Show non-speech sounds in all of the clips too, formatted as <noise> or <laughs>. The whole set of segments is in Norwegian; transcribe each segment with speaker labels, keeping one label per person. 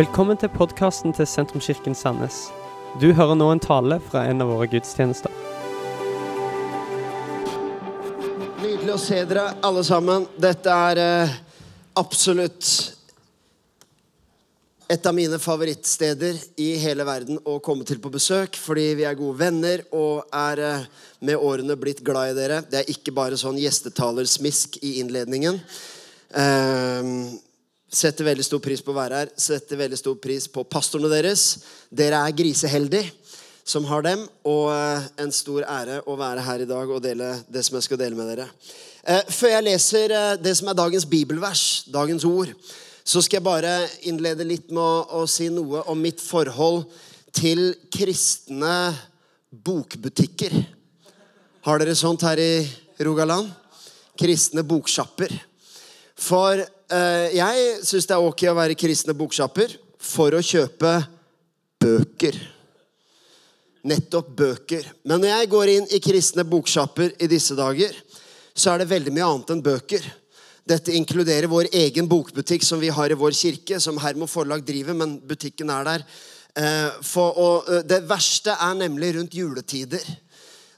Speaker 1: Velkommen til podkasten til Sentrumskirken Sandnes. Du hører nå en tale fra en av våre gudstjenester.
Speaker 2: Nydelig å se dere alle sammen. Dette er eh, absolutt et av mine favorittsteder i hele verden å komme til på besøk, fordi vi er gode venner og er eh, med årene blitt glad i dere. Det er ikke bare sånn gjestetalersmisk i innledningen. Eh, setter veldig stor pris på å være her. Setter veldig stor pris på pastorene deres. Dere er griseheldige som har dem, og eh, en stor ære å være her i dag og dele det som jeg skal dele med dere. Eh, før jeg leser eh, det som er dagens bibelvers, dagens ord, så skal jeg bare innlede litt med å, å si noe om mitt forhold til kristne bokbutikker. Har dere sånt her i Rogaland? Kristne boksjapper. For jeg syns det er ok å være kristne boksjapper for å kjøpe bøker. Nettopp bøker. Men når jeg går inn i kristne boksjapper i disse dager, så er det veldig mye annet enn bøker. Dette inkluderer vår egen bokbutikk som vi har i vår kirke, som Hermo forlag driver, men butikken er der. Eh, for, og eh, det verste er nemlig rundt juletider.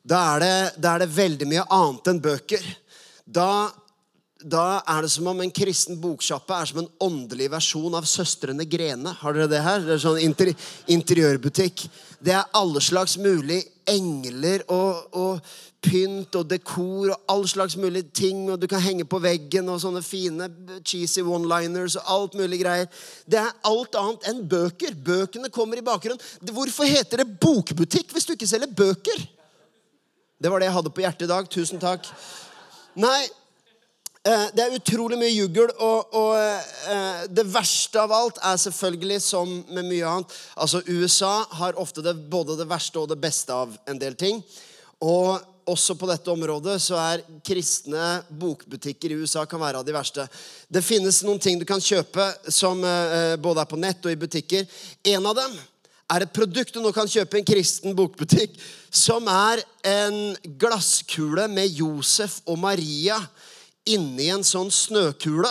Speaker 2: Da er det, da er det veldig mye annet enn bøker. Da da er det som om en kristen boksjappe er som en åndelig versjon av Søstrene Grene. Har dere det her? Det er sånn inter interiørbutikk. Det er alle slags mulig engler og, og, pynt og dekor og alle slags mulig ting. Og du kan henge på veggen og sånne fine cheesy one-liners og alt mulig greier. Det er alt annet enn bøker. Bøkene kommer i bakgrunnen. Hvorfor heter det bokbutikk hvis du ikke selger bøker? Det var det jeg hadde på hjertet i dag. Tusen takk. Nei, det er utrolig mye juggel, og, og eh, det verste av alt er selvfølgelig, som med mye annet Altså, USA har ofte det, både det verste og det beste av en del ting. Og også på dette området så er kristne bokbutikker i USA kan være av de verste. Det finnes noen ting du kan kjøpe som eh, både er på nett og i butikker. En av dem er et produkt du nå kan kjøpe i en kristen bokbutikk, som er en glasskule med Josef og Maria inni en sånn snøkule.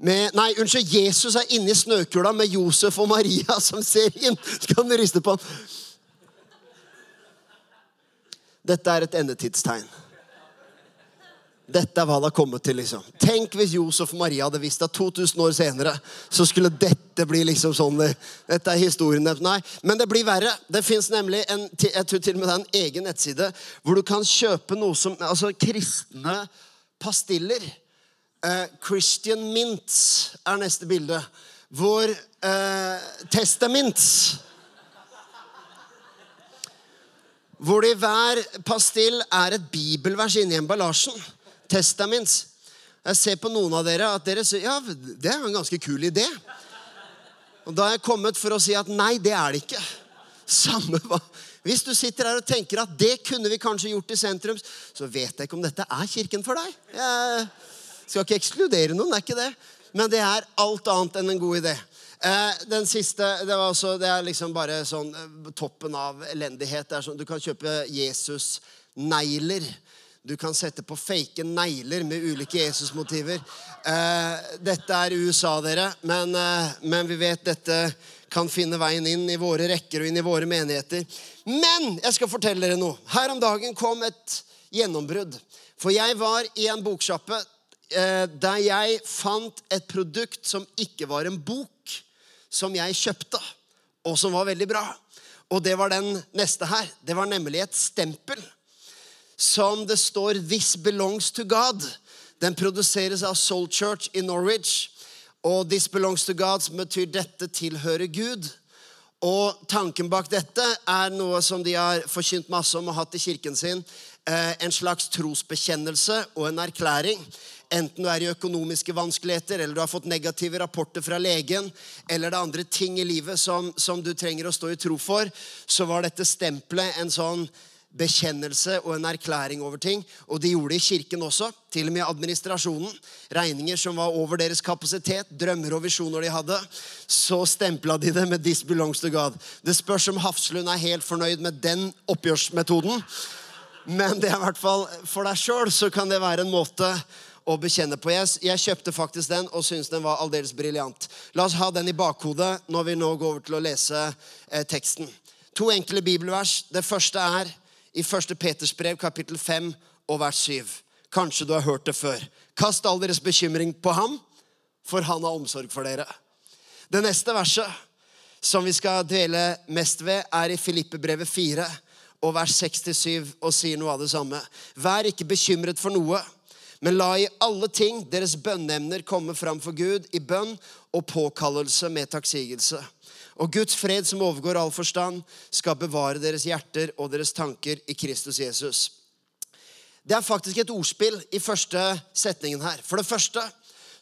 Speaker 2: Med, nei, unnskyld, Jesus er inni snøkula med Josef og Maria som ser inn. Så kan du riste på han. Dette er et endetidstegn. Dette er hva det har kommet til. liksom. Tenk hvis Josef og Maria hadde visst at 2000 år senere så skulle dette bli liksom sånn. Dette er historien. Nei, men det blir verre. Det fins nemlig en, jeg tror til og med det er en egen nettside hvor du kan kjøpe noe som altså kristne pastiller. Uh, Christian Mints er neste bilde. Hvor eh, Testaments Hvor det i hver pastill er et bibelvers inni emballasjen. Testaments. Jeg ser på noen av dere at dere sier ja, det er en ganske kul idé. Og da har jeg kommet for å si at nei, det er det ikke. Samme hva hvis du sitter her og tenker at det kunne vi kanskje gjort i sentrum, så vet jeg ikke om dette er kirken for deg. Jeg skal ikke ekskludere noen, det er ikke det. Men det er alt annet enn en god idé. Eh, den siste det, også, det er liksom bare sånn eh, toppen av elendighet. Sånn, du kan kjøpe Jesus-negler. Du kan sette på fake negler med ulike Jesus-motiver. Eh, dette er USA, dere, men, men vi vet dette kan finne veien inn i våre rekker og inn i våre menigheter. Men jeg skal fortelle dere noe. Her om dagen kom et gjennombrudd. For jeg var i en boksjappe eh, der jeg fant et produkt som ikke var en bok, som jeg kjøpte, og som var veldig bra. Og det var den neste her. Det var nemlig et stempel som det står 'This belongs to God'. Den produseres av Soul Church i Norwich. Og 'this belongs to God', som betyr 'dette tilhører Gud'. Og tanken bak dette er noe som de har forkynt masse om og hatt i kirken sin. Eh, en slags trosbekjennelse og en erklæring. Enten du er i økonomiske vanskeligheter, eller du har fått negative rapporter fra legen, eller det er andre ting i livet som, som du trenger å stå i tro for, så var dette stempelet en sånn bekjennelse og en erklæring over ting. Og de gjorde det i kirken også. Til og med administrasjonen. Regninger som var over deres kapasitet, drømmer og visjoner de hadde. Så stempla de det med 'This belongs to God'. Det spørs om Hafslund er helt fornøyd med den oppgjørsmetoden. Men det er i hvert fall for deg sjøl så kan det være en måte å bekjenne på. Jeg, jeg kjøpte faktisk den og syntes den var aldeles briljant. La oss ha den i bakhodet når vi nå går over til å lese eh, teksten. To enkle bibelvers. Det første er i 1. Peters brev, kapittel 5 og vers 7. Kanskje du har hørt det før. Kast all deres bekymring på ham, for han har omsorg for dere. Det neste verset som vi skal dvele mest ved, er i Filippebrevet 4 og vers 6-7 og sier noe av det samme. Vær ikke bekymret for noe, men la i alle ting deres bønneemner komme fram for Gud i bønn og påkallelse med takksigelse. Og Guds fred, som overgår all forstand, skal bevare deres hjerter og deres tanker i Kristus Jesus. Det er faktisk et ordspill i første setningen her. For det første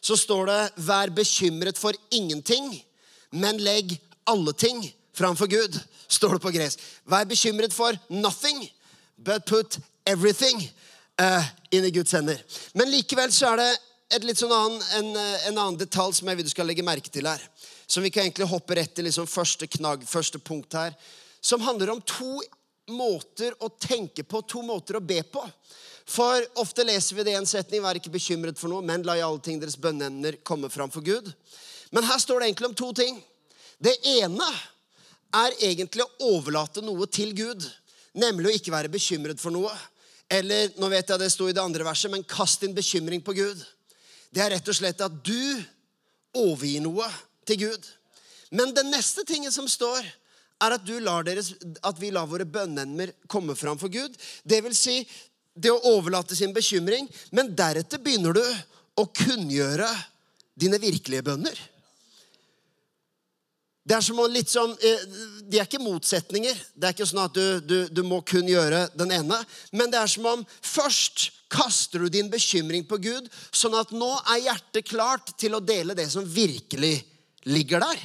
Speaker 2: så står det 'vær bekymret for ingenting', men legg alle ting framfor Gud, står det på gresk. Vær bekymret for nothing, but put everything uh, inn i Guds hender. Men likevel så er det sånn annen, en, en, annen detalj som jeg vil du skal legge merke til her. Som vi kan egentlig hoppe rett til liksom første knagg, første punkt her. Som handler om to måter å tenke på, to måter å be på. For ofte leser vi det i en setning, vær ikke bekymret for noe, men la i alle ting deres bønneemner komme fram for Gud. Men her står det egentlig om to ting. Det ene er egentlig å overlate noe til Gud. Nemlig å ikke være bekymret for noe. Eller nå vet jeg det sto i det andre verset, men kast din bekymring på Gud. Det er rett og slett at du overgir noe til Gud. Men det neste tingen som står, er at, deres, at vi lar våre bønneemner komme fram for Gud. Det vil si det å overlate sin bekymring. Men deretter begynner du å kunngjøre dine virkelige bønner. Det er som om litt sånn, eh, De er ikke motsetninger. Det er ikke sånn at du, du, du, må kun gjøre den ene. Men det er som om først kaster du din bekymring på Gud, sånn at nå er hjertet klart til å dele det som virkelig ligger der.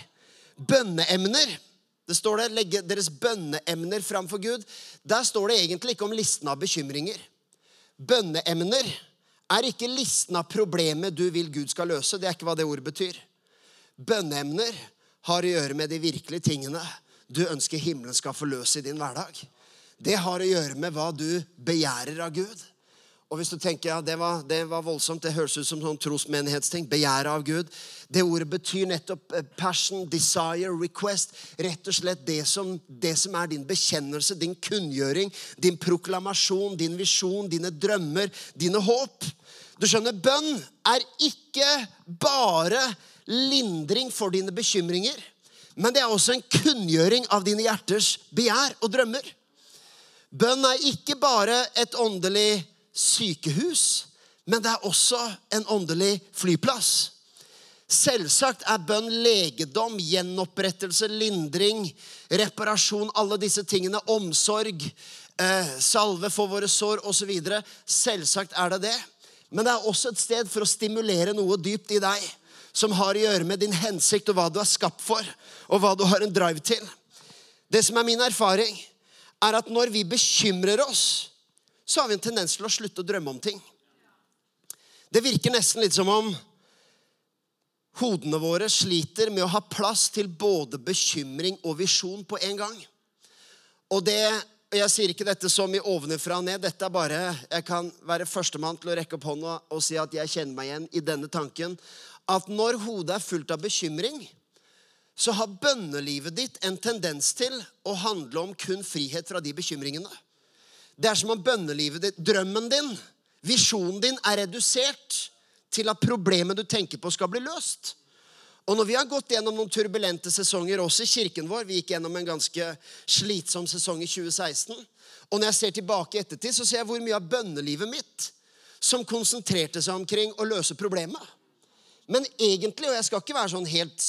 Speaker 2: Bønneemner. Det står det, Legge deres bønneemner framfor Gud. Der står det egentlig ikke om listen av bekymringer. Bønneemner er ikke listen av problemet du vil Gud skal løse. Det er ikke hva det ordet betyr. Bønneemner har å gjøre med de virkelige tingene du ønsker himmelen skal forløse i din hverdag. Det har å gjøre med hva du begjærer av Gud. Og hvis du tenker ja, det var, det var voldsomt, det høres ut som sånn trosmenighetsting. Begjæret av Gud. Det ordet betyr nettopp eh, passion, desire, request. Rett og slett det som, det som er din bekjennelse, din kunngjøring, din proklamasjon, din visjon, dine drømmer, dine håp. Du skjønner, bønn er ikke bare lindring for dine bekymringer. Men det er også en kunngjøring av dine hjerters begjær og drømmer. Bønn er ikke bare et åndelig sykehus, men det er også en åndelig flyplass. Selvsagt er bønn legedom, gjenopprettelse, lindring, reparasjon, alle disse tingene. Omsorg, eh, salve for våre sår osv. Selvsagt er det det. Men det er også et sted for å stimulere noe dypt i deg som har å gjøre med din hensikt og hva du er skapt for, og hva du har en drive til. Det som er min erfaring, er at når vi bekymrer oss, så har vi en tendens til å slutte å drømme om ting. Det virker nesten litt som om hodene våre sliter med å ha plass til både bekymring og visjon på en gang. Og det, Jeg sier ikke dette som i ovenfra og ned. Dette er bare, Jeg kan være førstemann til å rekke opp hånda og si at jeg kjenner meg igjen i denne tanken at når hodet er fullt av bekymring, så har bønnelivet ditt en tendens til å handle om kun frihet fra de bekymringene. Det er som om bønnelivet ditt, drømmen din, visjonen din, er redusert til at problemet du tenker på, skal bli løst. Og når vi har gått gjennom noen turbulente sesonger også i kirken vår Vi gikk gjennom en ganske slitsom sesong i 2016. Og når jeg ser tilbake i ettertid, så ser jeg hvor mye av bønnelivet mitt som konsentrerte seg omkring å løse problemet. Men egentlig, og jeg skal ikke være sånn helt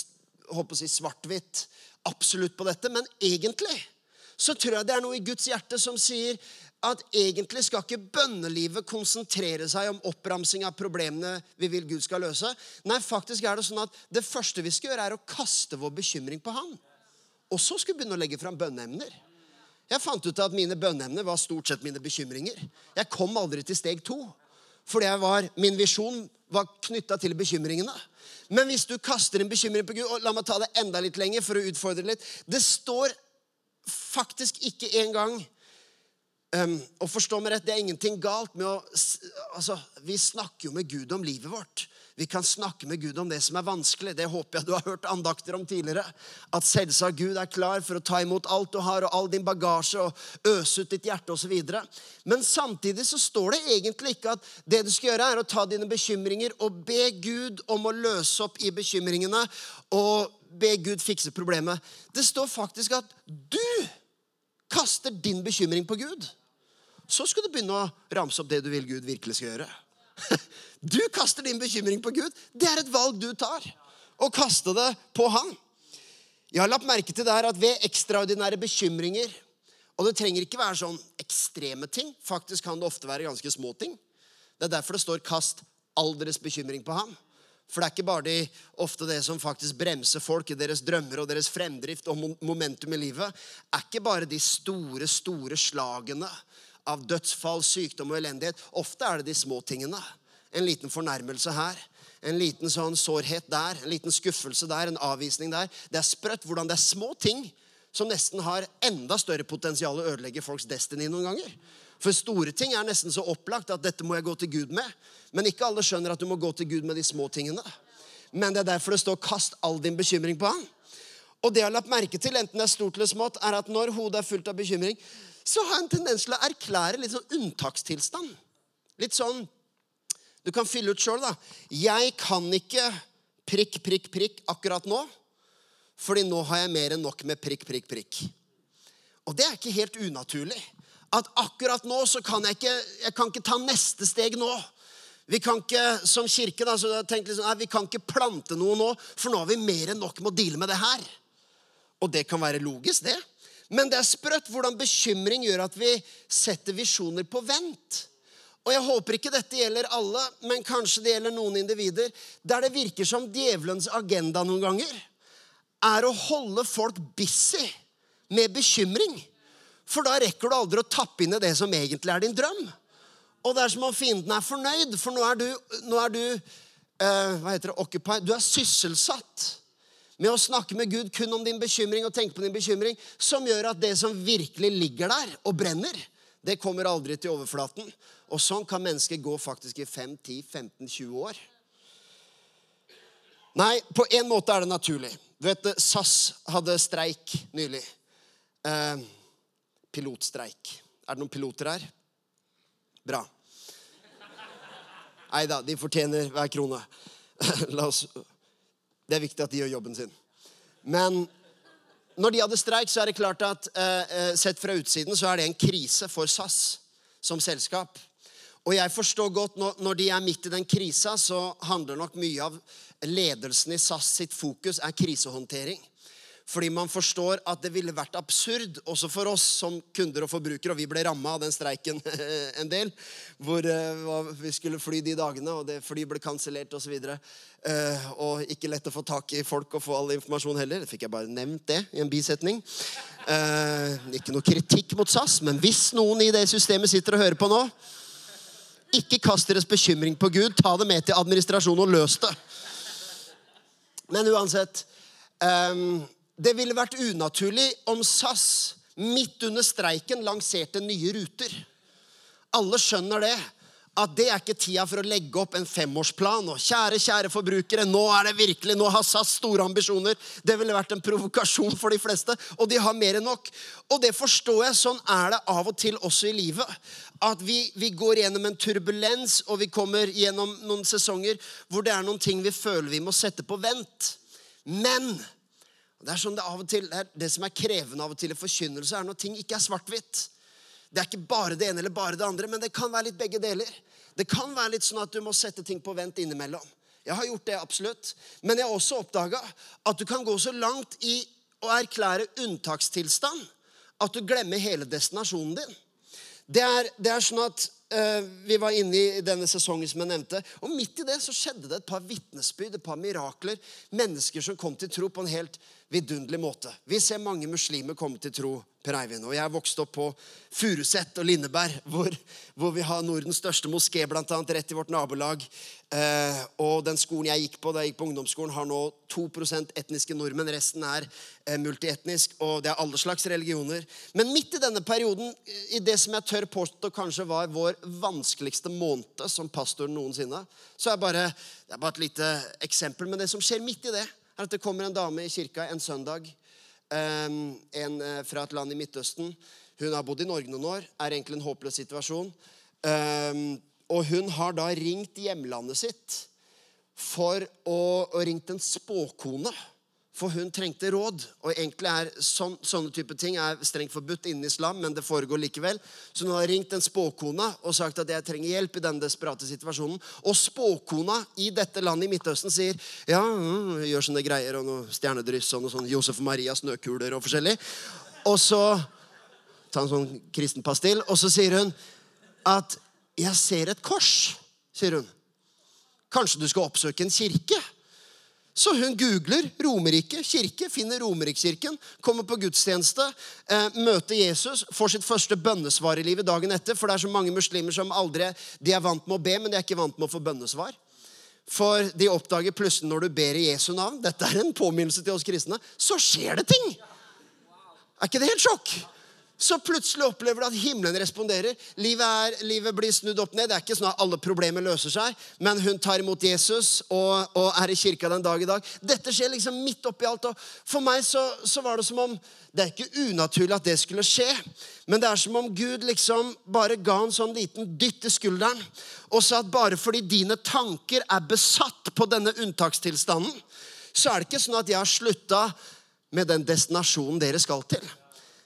Speaker 2: håper å si svart-hvitt absolutt på dette, men egentlig så tror jeg det er noe i Guds hjerte som sier at egentlig skal ikke bønnelivet konsentrere seg om oppramsing av problemene vi vil Gud skal løse. Nei, faktisk er det sånn at det første vi skal gjøre, er å kaste vår bekymring på Han. Og så skal vi begynne å legge fram bønneemner. Jeg fant ut at mine bønneemner var stort sett mine bekymringer. Jeg kom aldri til steg to. Fordi var, min visjon var knytta til bekymringene. Men hvis du kaster en bekymring på Gud og La meg ta det enda litt lenger for å utfordre litt. Det står faktisk ikke engang Um, og forstå meg rett, Det er ingenting galt med å altså, Vi snakker jo med Gud om livet vårt. Vi kan snakke med Gud om det som er vanskelig. Det håper jeg du har hørt andakter om tidligere. At selvsagt Gud er klar for å ta imot alt du har, og all din bagasje, og øse ut ditt hjerte osv. Men samtidig så står det egentlig ikke at det du skal gjøre, er å ta dine bekymringer og be Gud om å løse opp i bekymringene og be Gud fikse problemet. Det står faktisk at du kaster din bekymring på Gud. Så skal du begynne å ramse opp det du vil Gud virkelig skal gjøre. <laughs> Du kaster din bekymring på Gud. Det er et valg du tar. Å kaste det på Han. Jeg har lagt merke til det her at ved ekstraordinære bekymringer Og det trenger ikke være sånn ekstreme ting. Faktisk kan det ofte være ganske små ting. Det er derfor det står 'kast all deres bekymring på ham'. For det er ikke bare de, ofte det som faktisk bremser folk i deres drømmer og deres fremdrift og momentum i livet. er ikke bare de store, store slagene av dødsfall, sykdom og elendighet. Ofte er det de små tingene en liten fornærmelse her. En liten sånn sårhet der, en liten skuffelse der, en avvisning der. Det er sprøtt hvordan det er små ting som nesten har enda større potensial å ødelegge folks destiny noen ganger. For store ting er nesten så opplagt at dette må jeg gå til Gud med. Men ikke alle skjønner at du må gå til Gud med de små tingene. Men det er derfor det står 'kast all din bekymring på ham'. Og det jeg har lagt merke til, enten det er stort eller smått, er at når hodet er fullt av bekymring, så har jeg en tendens til å erklære litt sånn unntakstilstand. Litt sånn du kan fylle ut sjøl, da. Jeg kan ikke prikk, prikk, prikk akkurat nå. Fordi nå har jeg mer enn nok med prikk, prikk, prikk. Og det er ikke helt unaturlig. At akkurat nå så kan jeg ikke jeg kan ikke ta neste steg nå. Vi kan ikke som kirke da, så tenk liksom, nei, vi kan ikke plante noe nå, for nå har vi mer enn nok med å deale med det her. Og det kan være logisk, det. Men det er sprøtt hvordan bekymring gjør at vi setter visjoner på vent. Og jeg håper ikke dette gjelder alle, men kanskje det gjelder noen individer der det virker som djevelens agenda noen ganger er å holde folk busy med bekymring. For da rekker du aldri å tappe inn i det som egentlig er din drøm. Og det er som om fienden er fornøyd, for nå er du, nå er du uh, hva heter det, occupied. Du er sysselsatt med å snakke med Gud kun om din bekymring og tenke på din bekymring, som gjør at det som virkelig ligger der og brenner, det kommer aldri til overflaten. Og sånn kan mennesker gå faktisk i 5, 10, 15, 20 år. Nei, på en måte er det naturlig. Du vet, SAS hadde streik nylig. Eh, pilotstreik. Er det noen piloter her? Bra. Nei da, de fortjener hver krone. <laughs> La oss Det er viktig at de gjør jobben sin. Men når de hadde streik, så er det klart at eh, eh, sett fra utsiden så er det en krise for SAS som selskap. Og jeg forstår godt når, de er midt i den krisa, så handler nok mye av ledelsen i SAS sitt fokus er krisehåndtering. Fordi man forstår at det ville vært absurd, også for oss som kunder og forbrukere. Og vi ble ramma av den streiken <laughs> en del, hvor uh, vi skulle fly de dagene, og det flyet ble kansellert osv. Og, uh, og ikke lett å få tak i folk og få all informasjon heller. Det fikk jeg bare nevnt det i en bisetning. Uh, ikke noe kritikk mot SAS, men hvis noen i det systemet sitter og hører på nå ikke kast deres bekymring på Gud. Ta det med til administrasjonen og løs det. Men uansett um, det ville vært unaturlig om SAS midt under streiken lanserte nye ruter. Alle skjønner det. At det er ikke tida for å legge opp en femårsplan. Og kjære, kjære forbrukere, nå er det virkelig, nå har SAS store ambisjoner. Det ville vært en provokasjon for de fleste, og de har mer enn nok. Og det forstår jeg. Sånn er det av og til også i livet. At vi, vi går gjennom en turbulens, og vi kommer gjennom noen sesonger hvor det er noen ting vi føler vi må sette på vent. Men det er sånn det av og til er, det som er krevende av og til i forkynnelse, er når ting ikke er svart-hvitt. Det er ikke bare det ene eller bare det andre, men det kan være litt begge deler. Det kan være litt sånn at du må sette ting på vent innimellom. Jeg har gjort det, absolutt. Men jeg har også oppdaga at du kan gå så langt i å erklære unntakstilstand at du glemmer hele destinasjonen din. Det er, det er sånn at vi var inne i denne sesongen som jeg nevnte. Og midt i det så skjedde det et par vitnesbyrd, et par mirakler. Mennesker som kom til tro på en helt vidunderlig måte. Vi ser mange muslimer komme til tro. Per Eivind. Og jeg vokste opp på Furuset og Lindeberg, hvor, hvor, vi har Nordens største moské, blant annet, rett i vårt nabolag. Eh, og den skolen jeg gikk på da jeg gikk på ungdomsskolen, har nå 2% etniske nordmenn. Resten er eh, multietnisk, og det er alle slags religioner. Men midt i denne perioden, i det som jeg tør påstå kanskje var vår vanskeligste måned som pastor noensinne, så er bare, det er bare et lite eksempel. Men det som skjer midt i det, er at det kommer en dame i kirka en søndag. En eh, fra et land i Midtøsten. Hun har bodd i Norge noen år, er egentlig en håpløs situasjon. Og hun har da ringt hjemlandet sitt for å, og ringt en spåkone for hun trengte råd. Og egentlig er sån, Sånne type ting er strengt forbudt innen islam, men det foregår likevel. Så hun har ringt en spåkone og sagt at jeg trenger hjelp i denne desperate situasjonen. Og spåkona i dette landet i Midtøsten sier ja, mm, gjør sånne greier og noe stjernedryss og noe sånn Josef Maria snøkuler og forskjellig. Og så ta en sånn kristen pastill, og så sier hun at 'jeg ser et kors', sier hun. Kanskje du skal oppsøke en kirke? Så hun googler Romerike kirke, finner Romerikskirken, kommer på gudstjeneste, eh, møter Jesus, får sitt første bønnesvar i livet dagen etter. For det er så mange muslimer som aldri De er vant med å be, men de er ikke vant med å få bønnesvar. For de oppdager plutselig når du ber i Jesu navn Dette er en påminnelse til oss kristne. Så skjer det ting! Er ikke det helt sjokk? Så plutselig opplever du at himmelen responderer. Livet, er, livet, blir snudd opp ned. Det er ikke sånn at alle problemer løser seg, men hun tar imot Jesus og, og er i kirka den dag i dag. Dette skjer liksom midt oppi alt. Og for meg så, så, var det som om Det er ikke unaturlig at det skulle skje, men det er som om Gud liksom bare ga en sånn liten dytt i skulderen og sa at bare fordi dine tanker er besatt på denne unntakstilstanden, så er det ikke sånn at jeg har slutta med den destinasjonen dere skal til.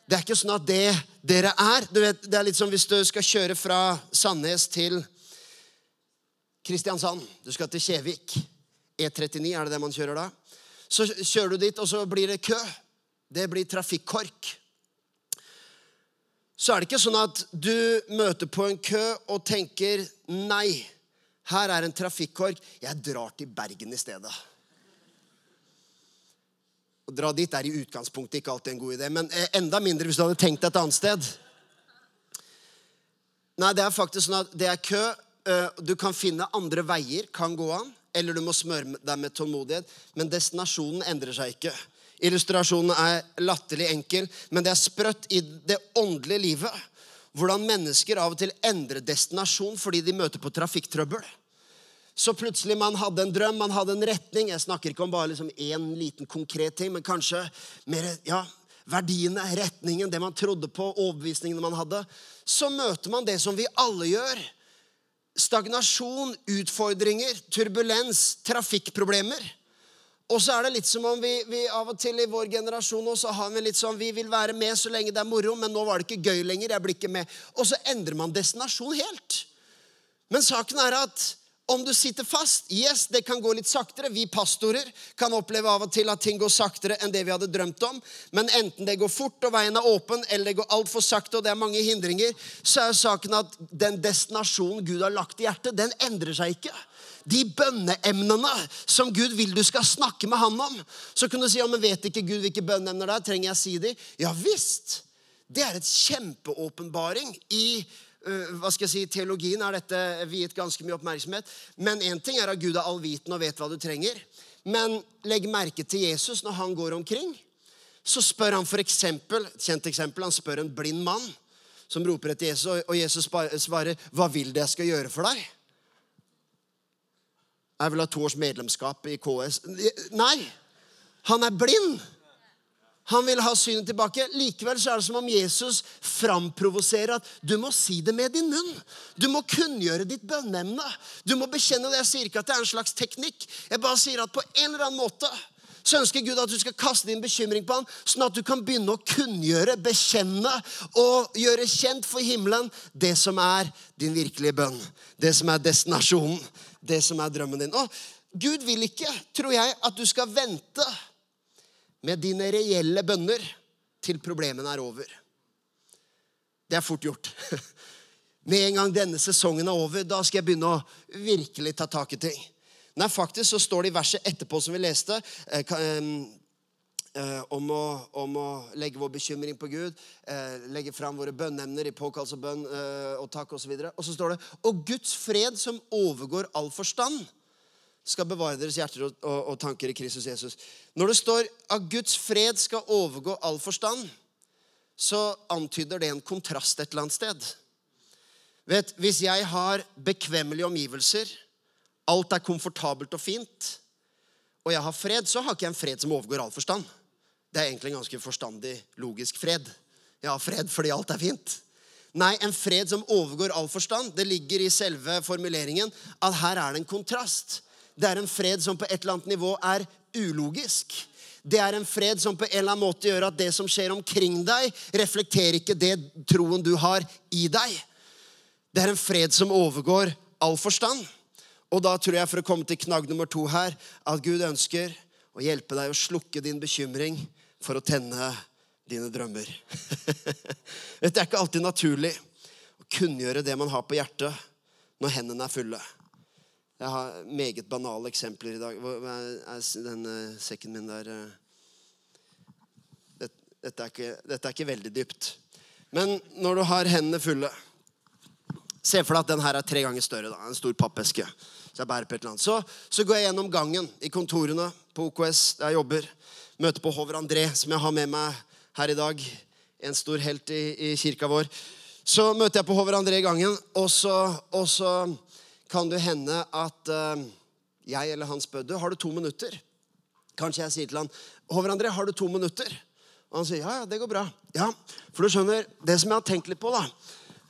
Speaker 2: Det er ikke sånn at det dere er du vet, Det er litt som hvis du skal kjøre fra Sandnes til Kristiansand. Du skal til Kjevik. E39, er det det man kjører da? Så kjører du dit, og så blir det kø. Det blir trafikkork. Så er det ikke sånn at du møter på en kø og tenker Nei, her er en trafikkork. Jeg drar til Bergen i stedet. Å dra dit er i utgangspunktet ikke alltid en god idé, men eh, enda mindre hvis du hadde tenkt et annet sted. Nei, det er faktisk sånn at det er kø. Eh, du kan finne andre veier, kan gå an. Eller du må smøre deg med tålmodighet. Men destinasjonen endrer seg ikke. Illustrasjonen er latterlig enkel, men det er sprøtt i det åndelige livet. Hvordan mennesker av og til endrer destinasjon fordi de møter på trafikktrøbbel så plutselig man hadde en drøm, man hadde en retning. Jeg snakker ikke om bare liksom én liten konkret ting, men kanskje mer ja, verdiene, retningen, det man trodde på, overbevisningene man hadde. Så møter man det som vi alle gjør. Stagnasjon, utfordringer, turbulens, trafikkproblemer. Og så er det litt som om vi, vi, av og til i vår generasjon også har vi litt sånn, vi vil være med så lenge det er moro, men nå var det ikke gøy lenger. jeg blir ikke med. Og så endrer man destinasjon helt. Men saken er at om du sitter fast, yes, det kan gå litt saktere. Vi pastorer kan oppleve av og til at ting går saktere enn det vi hadde drømt om. Men enten det går fort og veien er åpen, eller det går altfor sakte og det er mange hindringer, så er saken at den destinasjonen Gud har lagt i hjertet, den endrer seg ikke. De bønneemnene som Gud vil du skal snakke med Han om. Så kunne du si ja, men vet ikke Gud hvilke bønneemner det er? Trenger jeg si de? Ja visst. Det er et kjempeåpenbaring i hva skal jeg si, Teologien er dette viet ganske mye oppmerksomhet. Men én ting er at Gud er allviten og vet hva du trenger. Men legg merke til Jesus når han går omkring. Så spør han for eksempel, kjent eksempel, han spør en blind mann som roper etter Jesus, og Jesus svarer, 'Hva vil det jeg skal gjøre for deg?' Jeg vil ha to års medlemskap i KS. Nei, han er blind. Han vil ha synet tilbake. Likevel så er det som om Jesus framprovoserer at du må si det med din munn. Du må kunngjøre ditt bønneemne. Du må bekjenne det. Jeg sier ikke at det er en slags teknikk. Jeg bare sier at på en eller annen måte så ønsker Gud at du skal kaste din bekymring på ham, sånn at du kan begynne å kunngjøre, bekjenne og gjøre kjent for himmelen det som er din virkelige bønn. Det som er destinasjonen. Det som er drømmen din. Og Gud vil ikke, tror jeg, at du skal vente med dine reelle bønner til problemene er over. Det er fort gjort. <laughs> Med en gang denne sesongen er over, da skal jeg begynne å virkelig ta tak i ting. Nei, faktisk så står det i verset etterpå som vi leste, eh, eh, om, å, om å legge vår bekymring på Gud, eh, legge fram våre bønneemner i påkallelse og bønn og takk osv. Og, og så står det Og Guds fred som overgår all forstand, skal bevare deres hjerter og, og, og tanker i Kristus Jesus. Når det står at Guds fred skal overgå all forstand, så antyder det en kontrast et eller annet sted. Vet, Hvis jeg har bekvemmelige omgivelser, alt er komfortabelt og fint, og jeg har fred, så har ikke jeg en fred som overgår all forstand. Det er egentlig en ganske forstandig, logisk fred. Jeg har fred fordi alt er fint. Nei, en fred som overgår all forstand. Det ligger i selve formuleringen at her er det en kontrast. Det er en fred som på et eller annet nivå er ulogisk. Det er en fred som på en eller annen måte gjør at det som skjer omkring deg, reflekterer ikke det troen du har i deg. Det er en fred som overgår all forstand. Og da tror jeg, for å komme til knagg nummer to her, at Gud ønsker å hjelpe deg å slukke din bekymring for å tenne dine drømmer. <laughs> Det er ikke alltid naturlig å kunngjøre det man har på hjertet, når hendene er fulle. Jeg har meget banale eksempler i dag. Hva er den eh, sekken min der eh? Dette er, ikke, dette er ikke veldig dypt. Men når du har hendene fulle Se for deg at den her er tre ganger større. da, En stor pappeske. Så jeg bærer på et eller annet. Så, så går jeg gjennom gangen i kontorene på OKS der jeg jobber. Møter på Hover André, som jeg har med meg her i dag. En stor helt i, i kirka vår. Så møter jeg på Hover André i gangen, og så, og så kan det hende at eh, jeg eller han spør du, har du to minutter. Kanskje jeg sier til han Håvard André, har du to minutter? Og han sier ja, ja, det går bra. Ja, For du skjønner, det som jeg har tenkt litt på, da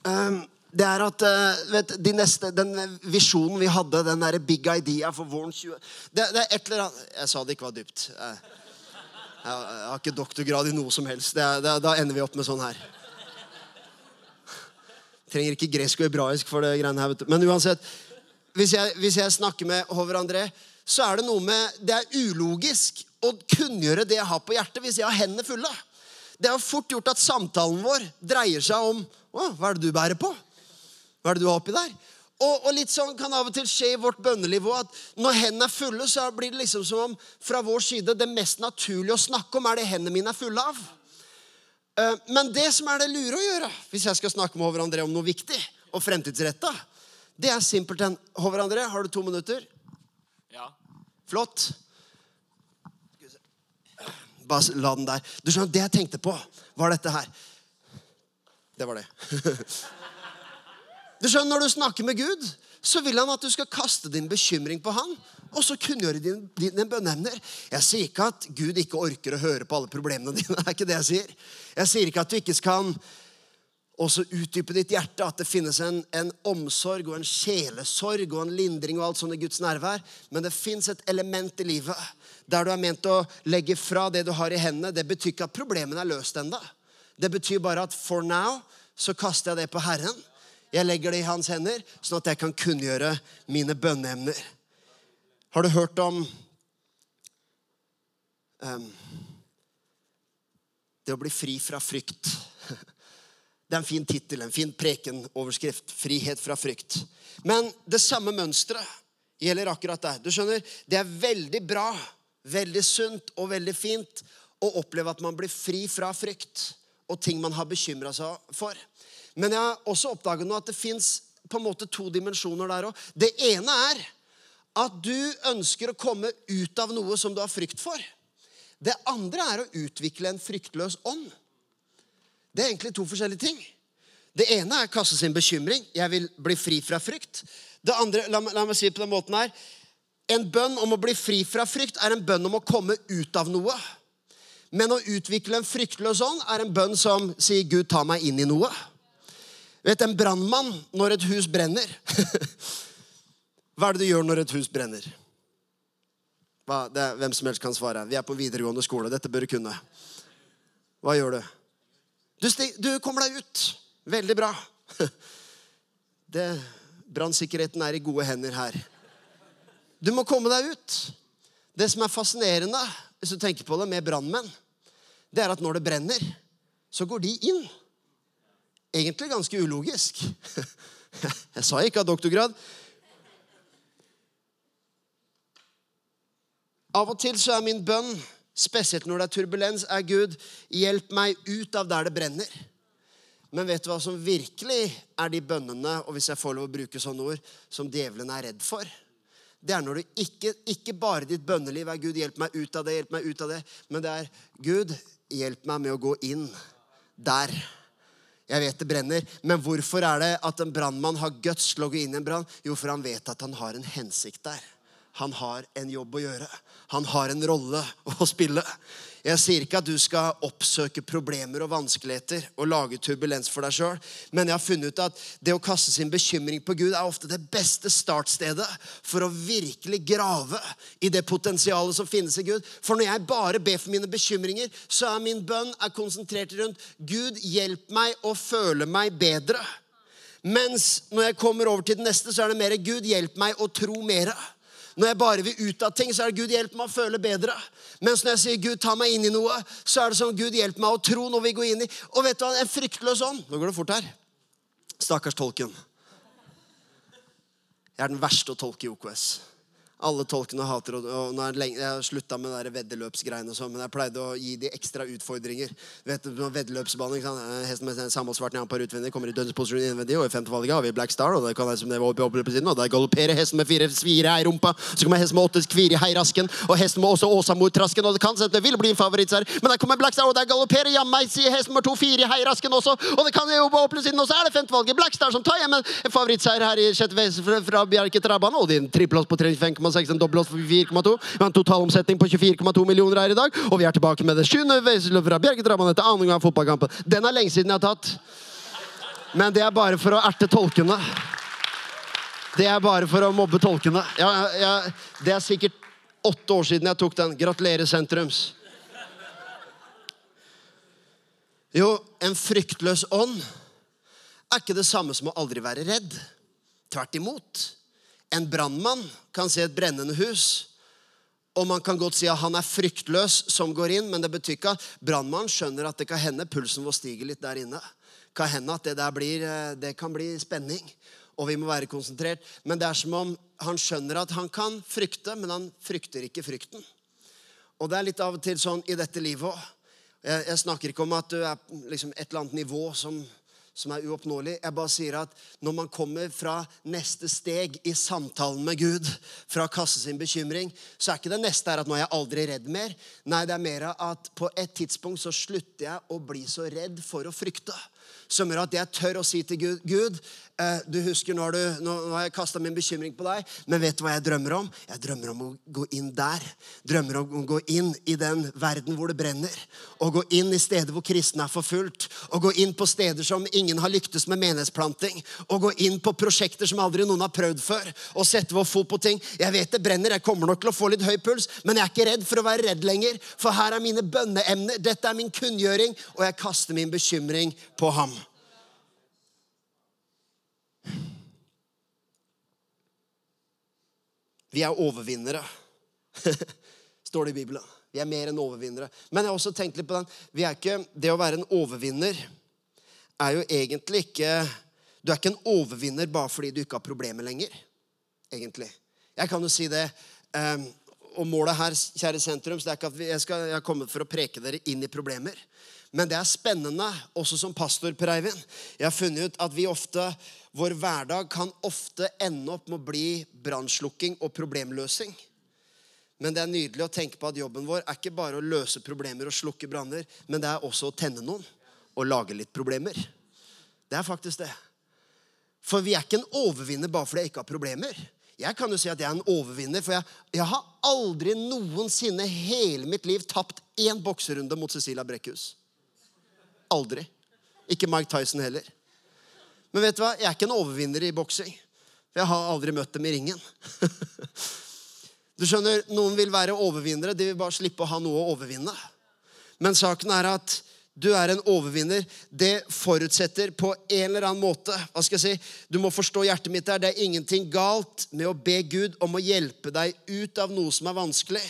Speaker 2: ehm, det er at eh, vet, de neste, Den visjonen vi hadde, den der big idea for våren 20 det, det er et eller annet Jeg sa det ikke var dypt. Jeg, jeg, jeg har ikke doktorgrad i noe som helst. Det, det, da ender vi opp med sånn her. Trenger ikke gresk og hebraisk for det greiene her. vet du. Men uansett, hvis jeg, hvis jeg snakker med Håvard André, så er det noe med Det er ulogisk å kunngjøre det jeg har på hjertet, hvis jeg har hendene fulle. Det er fort gjort at samtalen vår dreier seg om Å, hva er det du bærer på? Hva er det du har oppi der? Og, og litt sånn kan av og til skje i vårt bønneliv at når hendene er fulle, så blir det liksom som om fra vår side det mest naturlige å snakke om, er det hendene mine er fulle av. Eh, Men det som er det lure å gjøre, hvis jeg skal snakke med Håvard André om noe viktig og fremtidsretta, det er simpelthen Håvard André, har du to minutter?
Speaker 3: Ja.
Speaker 2: Flott. Bare la den der. Du skjønner, Det jeg tenkte på, var dette her. Det var det. <laughs> Du skjønner, Når du snakker med Gud, så vil han at du skal kaste din bekymring på han, og så kunngjøre dine, dine bønneemner. Jeg sier ikke at Gud ikke orker å høre på alle problemene dine. Det <laughs> er ikke det jeg sier. Jeg sier ikke at du ikke kan også utdype ditt hjerte, at det finnes en, en omsorg og en sjelesorg og en lindring og alt sånt i Guds nærvær. Men det fins et element i livet der du er ment å legge fra det du har i hendene. Det betyr ikke at problemene er løst enda. Det betyr bare at for now så kaster jeg det på Herren. Jeg legger det i hans hender, sånn at jeg kan kunngjøre mine bønneemner. Har du hørt om um, det å bli fri fra frykt? <laughs> Det er en fin tittel, en fin prekenoverskrift. Frihet fra frykt. Men det samme mønsteret gjelder akkurat deg. Du skjønner, Det er veldig bra, veldig sunt og veldig fint å oppleve at man blir fri fra frykt og ting man har bekymra seg for. Men jeg har også oppdaget nå at det fins to dimensjoner der òg. Det ene er at du ønsker å komme ut av noe som du har frykt for. Det andre er å utvikle en fryktløs ånd. Det er egentlig to forskjellige ting. Det ene er kaste sin bekymring. Jeg vil bli fri fra frykt. Det andre, la, la meg si det på den måten her. En bønn om å bli fri fra frykt er en bønn om å komme ut av noe. Men å utvikle en fryktløs ånd er en bønn som sier 'Gud, ta meg inn i noe'. Vet En brannmann, når et hus brenner <laughs> Hva er det du gjør når et hus brenner? Hva, er, hvem som helst kan svare. Vi er på videregående skole. Dette bør du kunne. Hva gjør du? Du, du kommer deg ut. Veldig bra. <laughs> Det- Brannsikkerheten er i gode hender her. Du må komme deg ut. Det som er fascinerende hvis du tenker på det med brannmenn, det er at når det brenner, så går de inn egentlig ganske ulogisk. <laughs> Jeg sa ikke av doktorgrad. Av og til så er min bønn, spesielt når det er turbulens, er Gud, hjelp meg ut av der det brenner. Men vet du hva som virkelig er de bønnene, og hvis jeg får lov å bruke sånne ord, som djevelen er redd for? Det er når du ikke, ikke bare ditt bønneliv er Gud, hjelp meg ut av det, hjelp meg ut av det, men det er Gud, hjelp meg med å gå inn der. Jeg vet det brenner, men hvorfor er det at en brannmann har guts til å gå inn i en brann? Jo, for han vet at han har en hensikt der. Han har en jobb å gjøre. Han har en rolle å spille. Jeg sier ikke at du skal oppsøke problemer og vanskeligheter og lage turbulens for deg sjøl, men jeg har funnet ut at det å kaste sin bekymring på Gud er ofte det beste startstedet for å virkelig grave i det potensialet som finnes i Gud. For når jeg bare ber for mine bekymringer, så er min bønn er konsentrert rundt Gud, hjelp meg å føle meg bedre. Mens når jeg kommer over til det neste, så er det mer Gud, hjelp meg å tro mer. Når jeg bare vil ut av ting, så er det Gud hjelp meg å føle bedre. Mens når jeg sier Gud ta meg inn i noe, så er det som Gud hjelp meg å tro når vi går inn i Og vet du hva, en fryktløs ånd Nå går det fort her. Stakkars tolken. Jeg er den verste å tolke i OKS. Alle tolkene hater og, og nå er lenge, Jeg har slutta med de veddeløpsgreiene, sånn, men jeg pleide å gi de ekstra utfordringer. Vet du, Veddeløpsbane, sant? Hesten med samholdsvart på utvendig kommer i dødsposisjon innvendig, og i femtevalget har vi Black Star, og det kan være som det var oppe, oppe på siden, og der galopperer hesten med fire svire i rumpa, så kommer hesten med åtte kvire i heirasken, og hesten med også åsamortrasken, og det kan sette, vil bli en favorittseier, men der kommer Black Star, og der galopperer jammen sier hesten med to fire i heirasken også, og det kan jo på oppe siden, og så er det femtevalget Black Star som tar hjem en favorittseier her i sjette fra, Bjerke Trabane, og din trippelås på 35,6, en dobbeltås for 4,2. Vi har en totalomsetning på 24,2 millioner her i dag. Og vi er tilbake med det sjuende veiseløpet fra Bjerketrammene etter annen gang fotballkampen. Den er lenge siden jeg har tatt. Men det er bare for å erte tolkene. Det er bare for å mobbe tolkene. Ja, ja, det er sikkert åtte år siden jeg tok den. Gratulerer, sentrums. Jo, en fryktløs ånd er ikke det samme som å aldri være redd. Tvert imot. En brannmann kan se et brennende hus, og man kan godt si at han er fryktløs som går inn, men det betyr ikke at brannmannen skjønner at det kan hende pulsen vår stiger litt der inne. Kan hende at det der blir, eh, det kan bli spenning, og vi må være konsentrert. Men det er som om han skjønner at han kan frykte, men han frykter ikke frykten. Og det er litt av og til sånn i dette livet òg. Jeg, jeg, snakker ikke om at du er liksom et eller annet nivå som som er uoppnåelig. Jeg bare sier at når man kommer fra neste steg i samtalen med Gud, fra å kaste sin bekymring, så er ikke det neste her at nå er jeg aldri redd mer. Nei, det er mer at på et tidspunkt så slutter jeg å bli så redd for å frykte. Som gjør at jeg tør å si til Gud Gud, du husker når du, Nå har jeg kasta min bekymring på deg, men vet du hva jeg drømmer om? Jeg drømmer om å gå inn der. Drømmer om å gå inn i den verden hvor det brenner. Og gå inn i steder hvor kristne er forfulgt. Og gå inn på steder som ingen har lyktes med menighetsplanting. Og gå inn på prosjekter som aldri noen har prøvd før. Og sette vår fot på ting. Jeg vet det brenner, jeg kommer nok til å få litt høy puls, men jeg er ikke redd for å være redd lenger. For her er mine bønneemner. Dette er min kunngjøring, og jeg kaster min bekymring på ham. Vi er overvinnere. <laughs> Står det i Bibelen. Vi er mer enn overvinnere. Men jeg har også tenkt litt på den. Ikke, det å være en overvinner er jo egentlig ikke Du er ikke en overvinner bare fordi du ikke har problemer lenger. Egentlig. Jeg kan jo si det. Um, og målet her, kjære sentrum, det er ikke at jeg, skal, jeg har kommet for å preke dere inn i problemer. Men det er spennende, også som pastor, Per Eivind. Jeg har funnet ut at vi ofte, vår hverdag kan ofte ende opp med å bli brannslukking og problemløsing. Men det er nydelig å tenke på at jobben vår er ikke bare å løse problemer og slukke branner, men det er også å tenne noen og lage litt problemer. Det er faktisk det. For vi er ikke en overvinner bare fordi jeg ikke har problemer. Jeg kan jo si at jeg er en overvinner, for jeg, jeg har aldri noensinne hele mitt liv tapt én bokserunde mot Cecilia Brekkhus. Aldri. Ikke Mike Tyson heller. Men vet du hva? Jeg er ikke en overvinner i boksing. For jeg har aldri møtt dem i ringen. <laughs> Du skjønner, Noen vil være overvinnere. De vil bare slippe å ha noe å overvinne. Men saken er at du er en overvinner. Det forutsetter på en eller annen måte hva skal jeg si, Du må forstå hjertet mitt der. Det er ingenting galt med å be Gud om å hjelpe deg ut av noe som er vanskelig.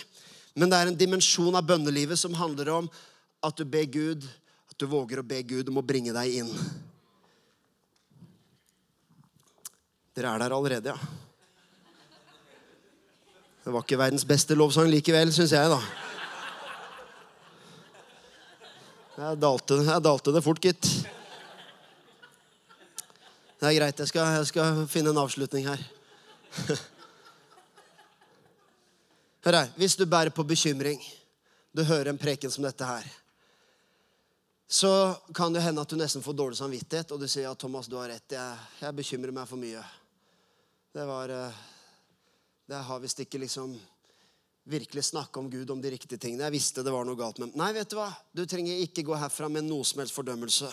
Speaker 2: Men det er en dimensjon av bønnelivet som handler om at du ber Gud du våger å be Gud om å bringe deg inn. Dere er der allerede, ja. Det var ikke verdens beste lovsang likevel, syns jeg, da. Jeg dalte, jeg dalte det fort, gitt. Det er greit. Jeg skal, jeg skal finne en avslutning her. Hør her. Hvis du bærer på bekymring, du hører en preken som dette her, så kan det hende at du nesten får dårlig samvittighet, og du sier ja, Thomas, du har rett. Jeg, jeg bekymrer meg for mye. Det var eh, Det har visst ikke liksom virkelig snakke om Gud om de riktige tingene. Jeg visste det var noe galt med Nei, vet du hva? Du trenger ikke gå herfra med noe som helst fordømmelse.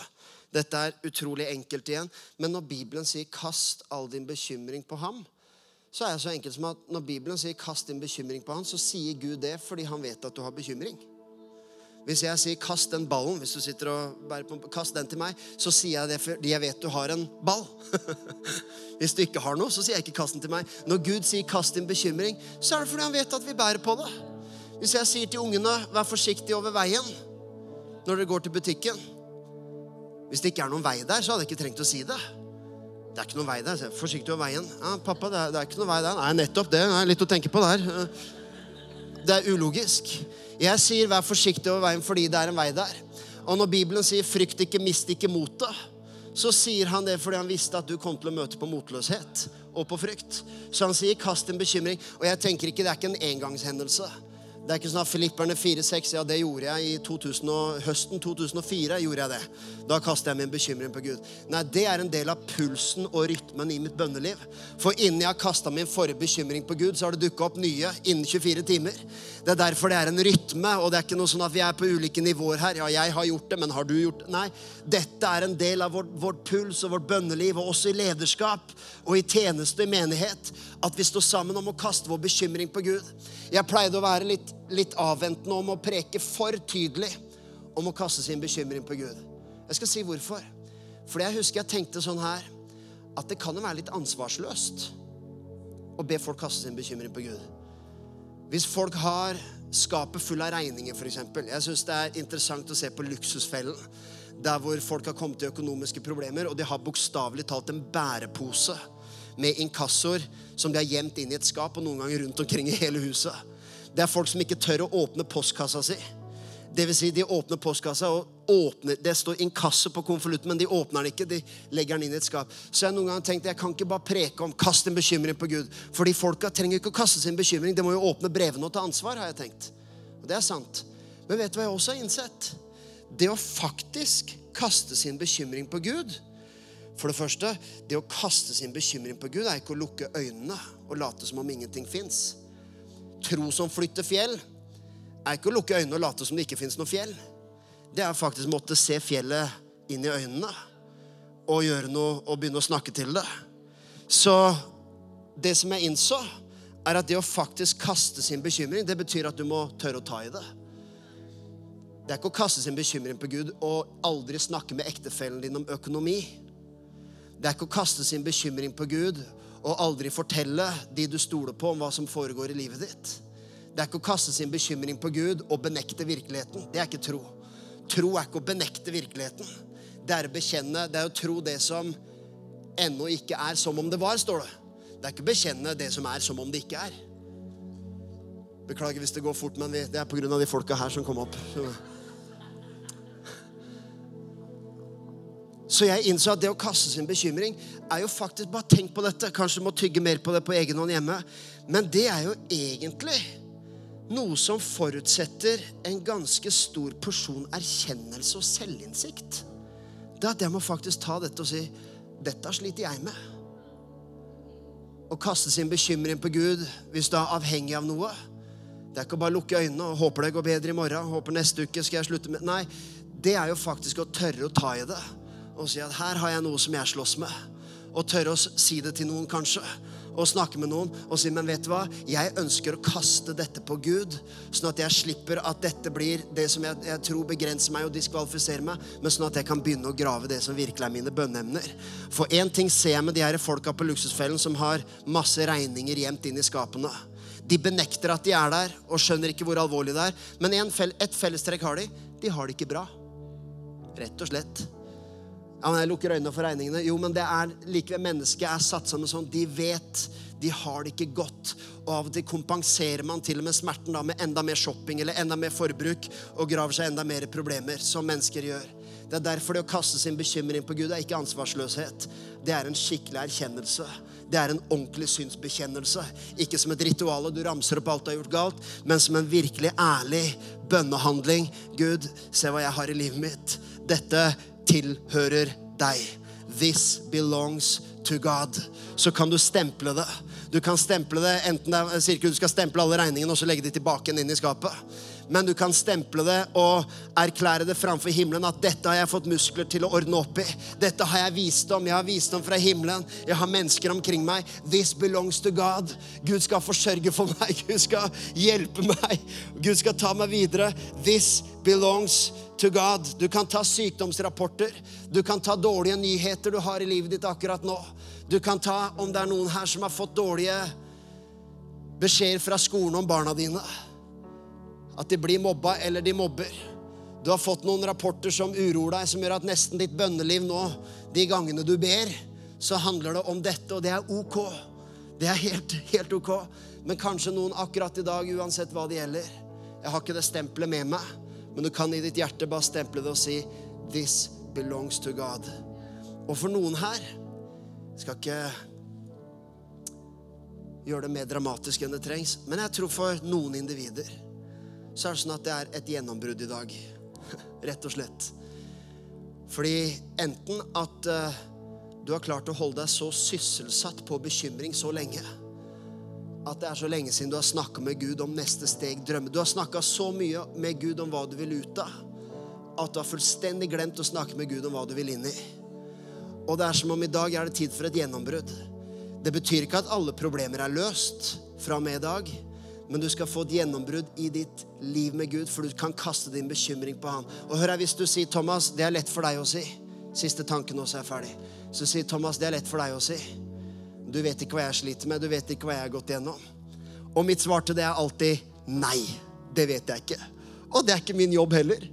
Speaker 2: Dette er utrolig enkelt igjen. Men når Bibelen sier 'kast all din bekymring på ham', så er det så enkelt som at når Bibelen sier 'kast din bekymring på ham', så sier Gud det fordi han vet at du har bekymring. Hvis jeg sier 'kast den ballen', hvis du sitter og bærer på, kast den til meg, så sier jeg det fordi jeg vet du har en ball. <laughs> hvis du ikke har noe, så sier jeg ikke 'kast den til meg'. Når Gud sier 'kast din bekymring', så er det fordi han vet at vi bærer på det. Hvis jeg sier til ungene 'vær forsiktig over veien' når dere går til butikken Hvis det ikke er noen vei der, så hadde jeg ikke trengt å si det. Det er ikke noen vei der. Forsiktig over veien. Ja, pappa, det er, det er ikke noen vei der. Nei, nettopp det. Det er litt å tenke på der. Det er ulogisk. Jeg sier 'vær forsiktig over veien' fordi det er en vei der. Og når Bibelen sier 'frykt ikke, mist ikke motet', så sier han det fordi han visste at du kom til å møte på motløshet og på frykt. Så han sier 'kast en bekymring'. Og jeg tenker ikke det er ikke en engangshendelse. Det er ikke sånn at Filipperne 4-6, ja, det gjorde jeg i 2000 høsten 2004. gjorde jeg det. Da kastet jeg min bekymring på Gud. Nei, det er en del av pulsen og rytmen i mitt bønneliv. For innen jeg har kasta min forrige bekymring på Gud, så har det dukka opp nye innen 24 timer. Det er derfor det er en rytme, og det er ikke noe sånn at vi er på ulike nivåer her. Ja, jeg har gjort det, men har du gjort det? Nei. Dette er en del av vårt, vårt puls og vårt bønneliv, og også i lederskap og i tjeneste i menighet, at vi står sammen om å kaste vår bekymring på Gud. Jeg pleide å være litt litt avventende om å preke for tydelig om å kaste sin bekymring på Gud. Jeg skal si hvorfor. Fordi jeg husker jeg tenkte sånn her at det kan jo være litt ansvarsløst å be folk kaste sin bekymring på Gud. Hvis folk har skapet full av regninger, f.eks. Jeg syns det er interessant å se på Luksusfellen. Der hvor folk har kommet til økonomiske problemer, og de har bokstavelig talt en bærepose med inkassoer som de har gjemt inn i et skap, og noen ganger rundt omkring i hele huset. Det er folk som ikke tør å åpne postkassa si. Det vil si, de åpner postkassa og åpner Det står inkasso på konvolutten, men de åpner den ikke. De legger den inn i et skap. Så jeg noen ganger tenkt jeg kan ikke bare preke om kast en bekymring på Gud. Fordi folka trenger ikke å kaste sin bekymring. De må jo åpne brevene og ta ansvar, har jeg tenkt. Og det er sant. Men vet du hva jeg også har innsett? Det å faktisk kaste sin bekymring på Gud For det første, det å kaste sin bekymring på Gud er ikke å lukke øynene og late som om ingenting fins. Tro som flytter fjell, er ikke å lukke øynene og late som det ikke fins noe fjell. Det er faktisk å måtte se fjellet inn i øynene og gjøre noe og begynne å snakke til det. Så det som jeg innså, er at det å faktisk kaste sin bekymring, det betyr at du må tørre å ta i det. Det er ikke å kaste sin bekymring på Gud og aldri snakke med ektefellen din om økonomi. Det er ikke å kaste sin bekymring på Gud og aldri fortelle de du stoler på, om hva som foregår i livet ditt. Det er ikke å kaste sin bekymring på Gud og benekte virkeligheten. Det er ikke tro. Tro er ikke å benekte virkeligheten. Det er å bekjenne, det er å tro det som ennå ikke er som om det var, står det. Det er ikke å bekjenne det som er, som om det ikke er. Beklager hvis det går fort, men det er pga. de folka her som kom opp. Så jeg innså at det å kaste sin bekymring er jo faktisk Bare tenk på dette. Kanskje du må tygge mer på det på egen hånd hjemme. Men det er jo egentlig noe som forutsetter en ganske stor porsjon erkjennelse og selvinnsikt. Det er at jeg må faktisk ta dette og si dette sliter jeg med. Å kaste sin bekymring på Gud hvis du er avhengig av noe. Det er ikke å bare lukke øynene og håpe det går bedre i morgen. Håper neste uke skal jeg slutte med Nei, det er jo faktisk å tørre å ta i det og si at her har jeg noe som jeg slåss med. Og tørre å si det til noen, kanskje. Og snakke med noen og si men vet du hva, jeg ønsker å kaste dette på Gud, sånn at jeg slipper at dette blir det som jeg, jeg tror begrenser meg og diskvalifiserer meg, men sånn at jeg kan begynne å grave det som virkelig er mine bønneemner. For én ting ser jeg med de her folka på Luksusfellen som har masse regninger gjemt inn i skapene. De benekter at de er der, og skjønner ikke hvor alvorlig det er. Men ett fellestrekk har de. De har det ikke bra. Rett og slett. Ja, men jeg lukker øynene for regningene. Jo, men det er likevel mennesket er satt sammen sånn. De vet de har det ikke godt. Og av og til kompenserer man til og med smerten da med enda mer shopping eller enda mer forbruk og graver seg enda mer problemer, som mennesker gjør. Det er derfor det å kaste sin bekymring på Gud er ikke ansvarsløshet. Det er en skikkelig erkjennelse. Det er en ordentlig synsbekjennelse. Ikke som et ritual og du ramser opp alt du har gjort galt, men som en virkelig ærlig bønnehandling. Gud, se hva jeg har i livet mitt. Dette tilhører deg. This belongs to God. Så kan du stemple det. Du kan stemple det, enten det er, sier ikke du skal stemple alle regningene og så legge de tilbake inn i skapet. Men du kan stemple det og erklære det framfor himmelen at dette har jeg fått muskler til å ordne opp i. Dette har jeg visdom. Jeg har visdom fra himmelen. Jeg har mennesker omkring meg. This belongs to God. Gud skal forsørge for meg. <laughs> Gud skal hjelpe meg. Gud skal ta meg videre. This belongs to God. Du kan ta sykdomsrapporter. Du kan ta dårlige nyheter du har i livet ditt akkurat nå. Du kan ta om det er noen her som har fått dårlige beskjeder fra skolen om barna dine. At de blir mobba, eller de mobber. Du har fått noen rapporter som uroer deg, som gjør at nesten ditt bønneliv nå, de gangene du ber, så handler det om dette, og det er ok. Det er helt, helt ok. Men kanskje noen akkurat i dag, uansett hva det gjelder Jeg har ikke det stempelet med meg, men du kan i ditt hjerte bare stemple det og si This belongs to God. Og for noen her skal ikke gjøre det mer dramatisk enn det trengs, men jeg tror for noen individer så er det sånn at det er et gjennombrudd i dag. <laughs> Rett og slett. Fordi enten at uh, du har klart å holde deg så sysselsatt på bekymring så lenge at det er så lenge siden du har snakka med Gud om neste steg, drømme. Du har snakka så mye med Gud om hva du vil ut av, at du har fullstendig glemt å snakke med Gud om hva du vil inn i. Og det er som om i dag er det tid for et gjennombrudd. Det betyr ikke at alle problemer er løst fra og med i dag men du skal få et gjennombrudd i ditt liv med Gud, for du kan kaste din bekymring på Han. Og hør her, Hvis du sier, 'Thomas, det er lett for deg å si' Siste tanken også er ferdig. Så sier Thomas, 'Det er lett for deg å si'. Du vet ikke hva jeg sliter med, du vet ikke hva jeg har gått gjennom. Og mitt svar til det er alltid nei. Det vet jeg ikke. Og det er ikke min jobb heller.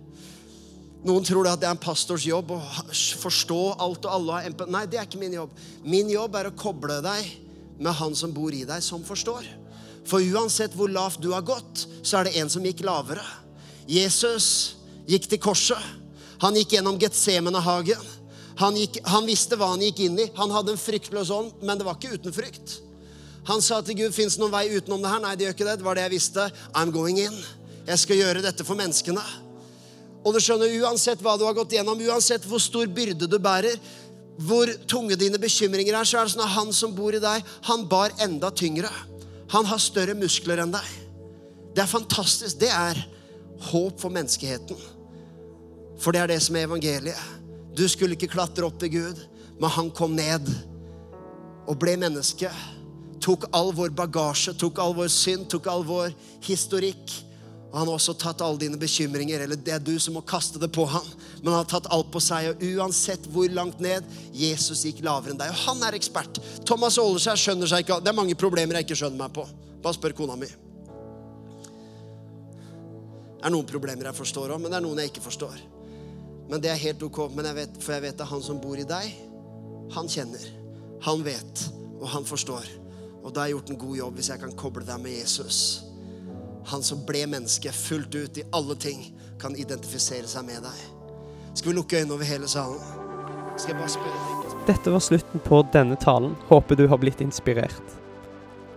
Speaker 2: Noen tror at det er en pastors jobb å forstå alt og alle. Nei, det er ikke min jobb. Min jobb er å koble deg med han som bor i deg, som forstår. For uansett hvor lavt du har gått, så er det en som gikk lavere. Jesus gikk til korset. Han gikk gjennom Getsemane-hagen. Han, han, visste hva han gikk inn i. Han hadde en fryktløs ånd, men det var ikke uten frykt. Han sa til Gud, 'Fins det noen vei utenom det her?' Nei, det gjør ikke det. Det var det jeg visste. I'm going in. Jeg skal gjøre dette for menneskene. Og du skjønner, uansett hva du har gått gjennom, uansett hvor stor byrde du bærer, hvor tunge dine bekymringer er, så er det sånn at han som bor i deg, han bar enda tyngre. Han har større muskler enn deg. Det er fantastisk. Det er håp for menneskeheten. For det er det som er evangeliet. Du skulle ikke klatre opp til Gud, men han kom ned og ble menneske. Tok all vår bagasje, tok all vår synd, tok all vår historikk. Og han har også tatt alle dine bekymringer, eller det er du som må kaste det på han. Men han har tatt alt på seg, og uansett hvor langt ned Jesus gikk lavere enn deg. Og han er ekspert. Thomas Aaleskjær skjønner seg ikke Det er mange problemer jeg ikke skjønner meg på. Bare spør kona mi. Det er noen problemer jeg forstår òg, men det er noen jeg ikke forstår. Men det er helt ok, jeg vet, for jeg vet at han som bor i deg, han kjenner. Han vet, og han forstår. Og da har jeg gjort en god jobb hvis jeg kan koble deg med Jesus. Han som ble menneske fullt ut i alle ting, kan identifisere seg med deg. Skal vi lukke øynene over hele salen? Skal jeg bare spørre
Speaker 1: Dette var slutten på denne talen. Håper du har blitt inspirert.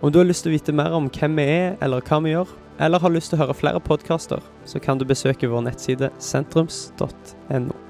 Speaker 1: Om du har lyst til å vite mer om hvem vi er, eller hva vi gjør, eller har lyst til å høre flere podkaster, så kan du besøke vår nettside sentrums.no.